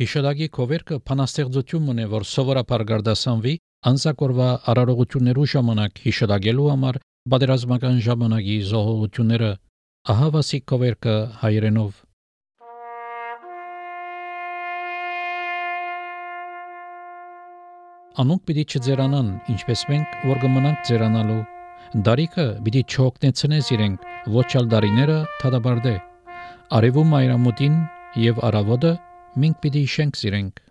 Հիշադակի կովերքը փանաստեղծություն ունի, որ սովորաբար գարդասանվի անցակորվա արարողություններու ժամանակ հիշադակելու համար պատերազմական ժամանակի զոհողությունները ահա վասիկ կովերքը հայերենով Անոնք պիտի չձերանան, ինչպես մենք որ կմնանք ձերանալու Դարիքը պիտի չօգնեցնես իրենք ոչալ դարիները թադաբարդե Արևում այրամուտին եւ արավոտը մենք պիտի շենք սիրենք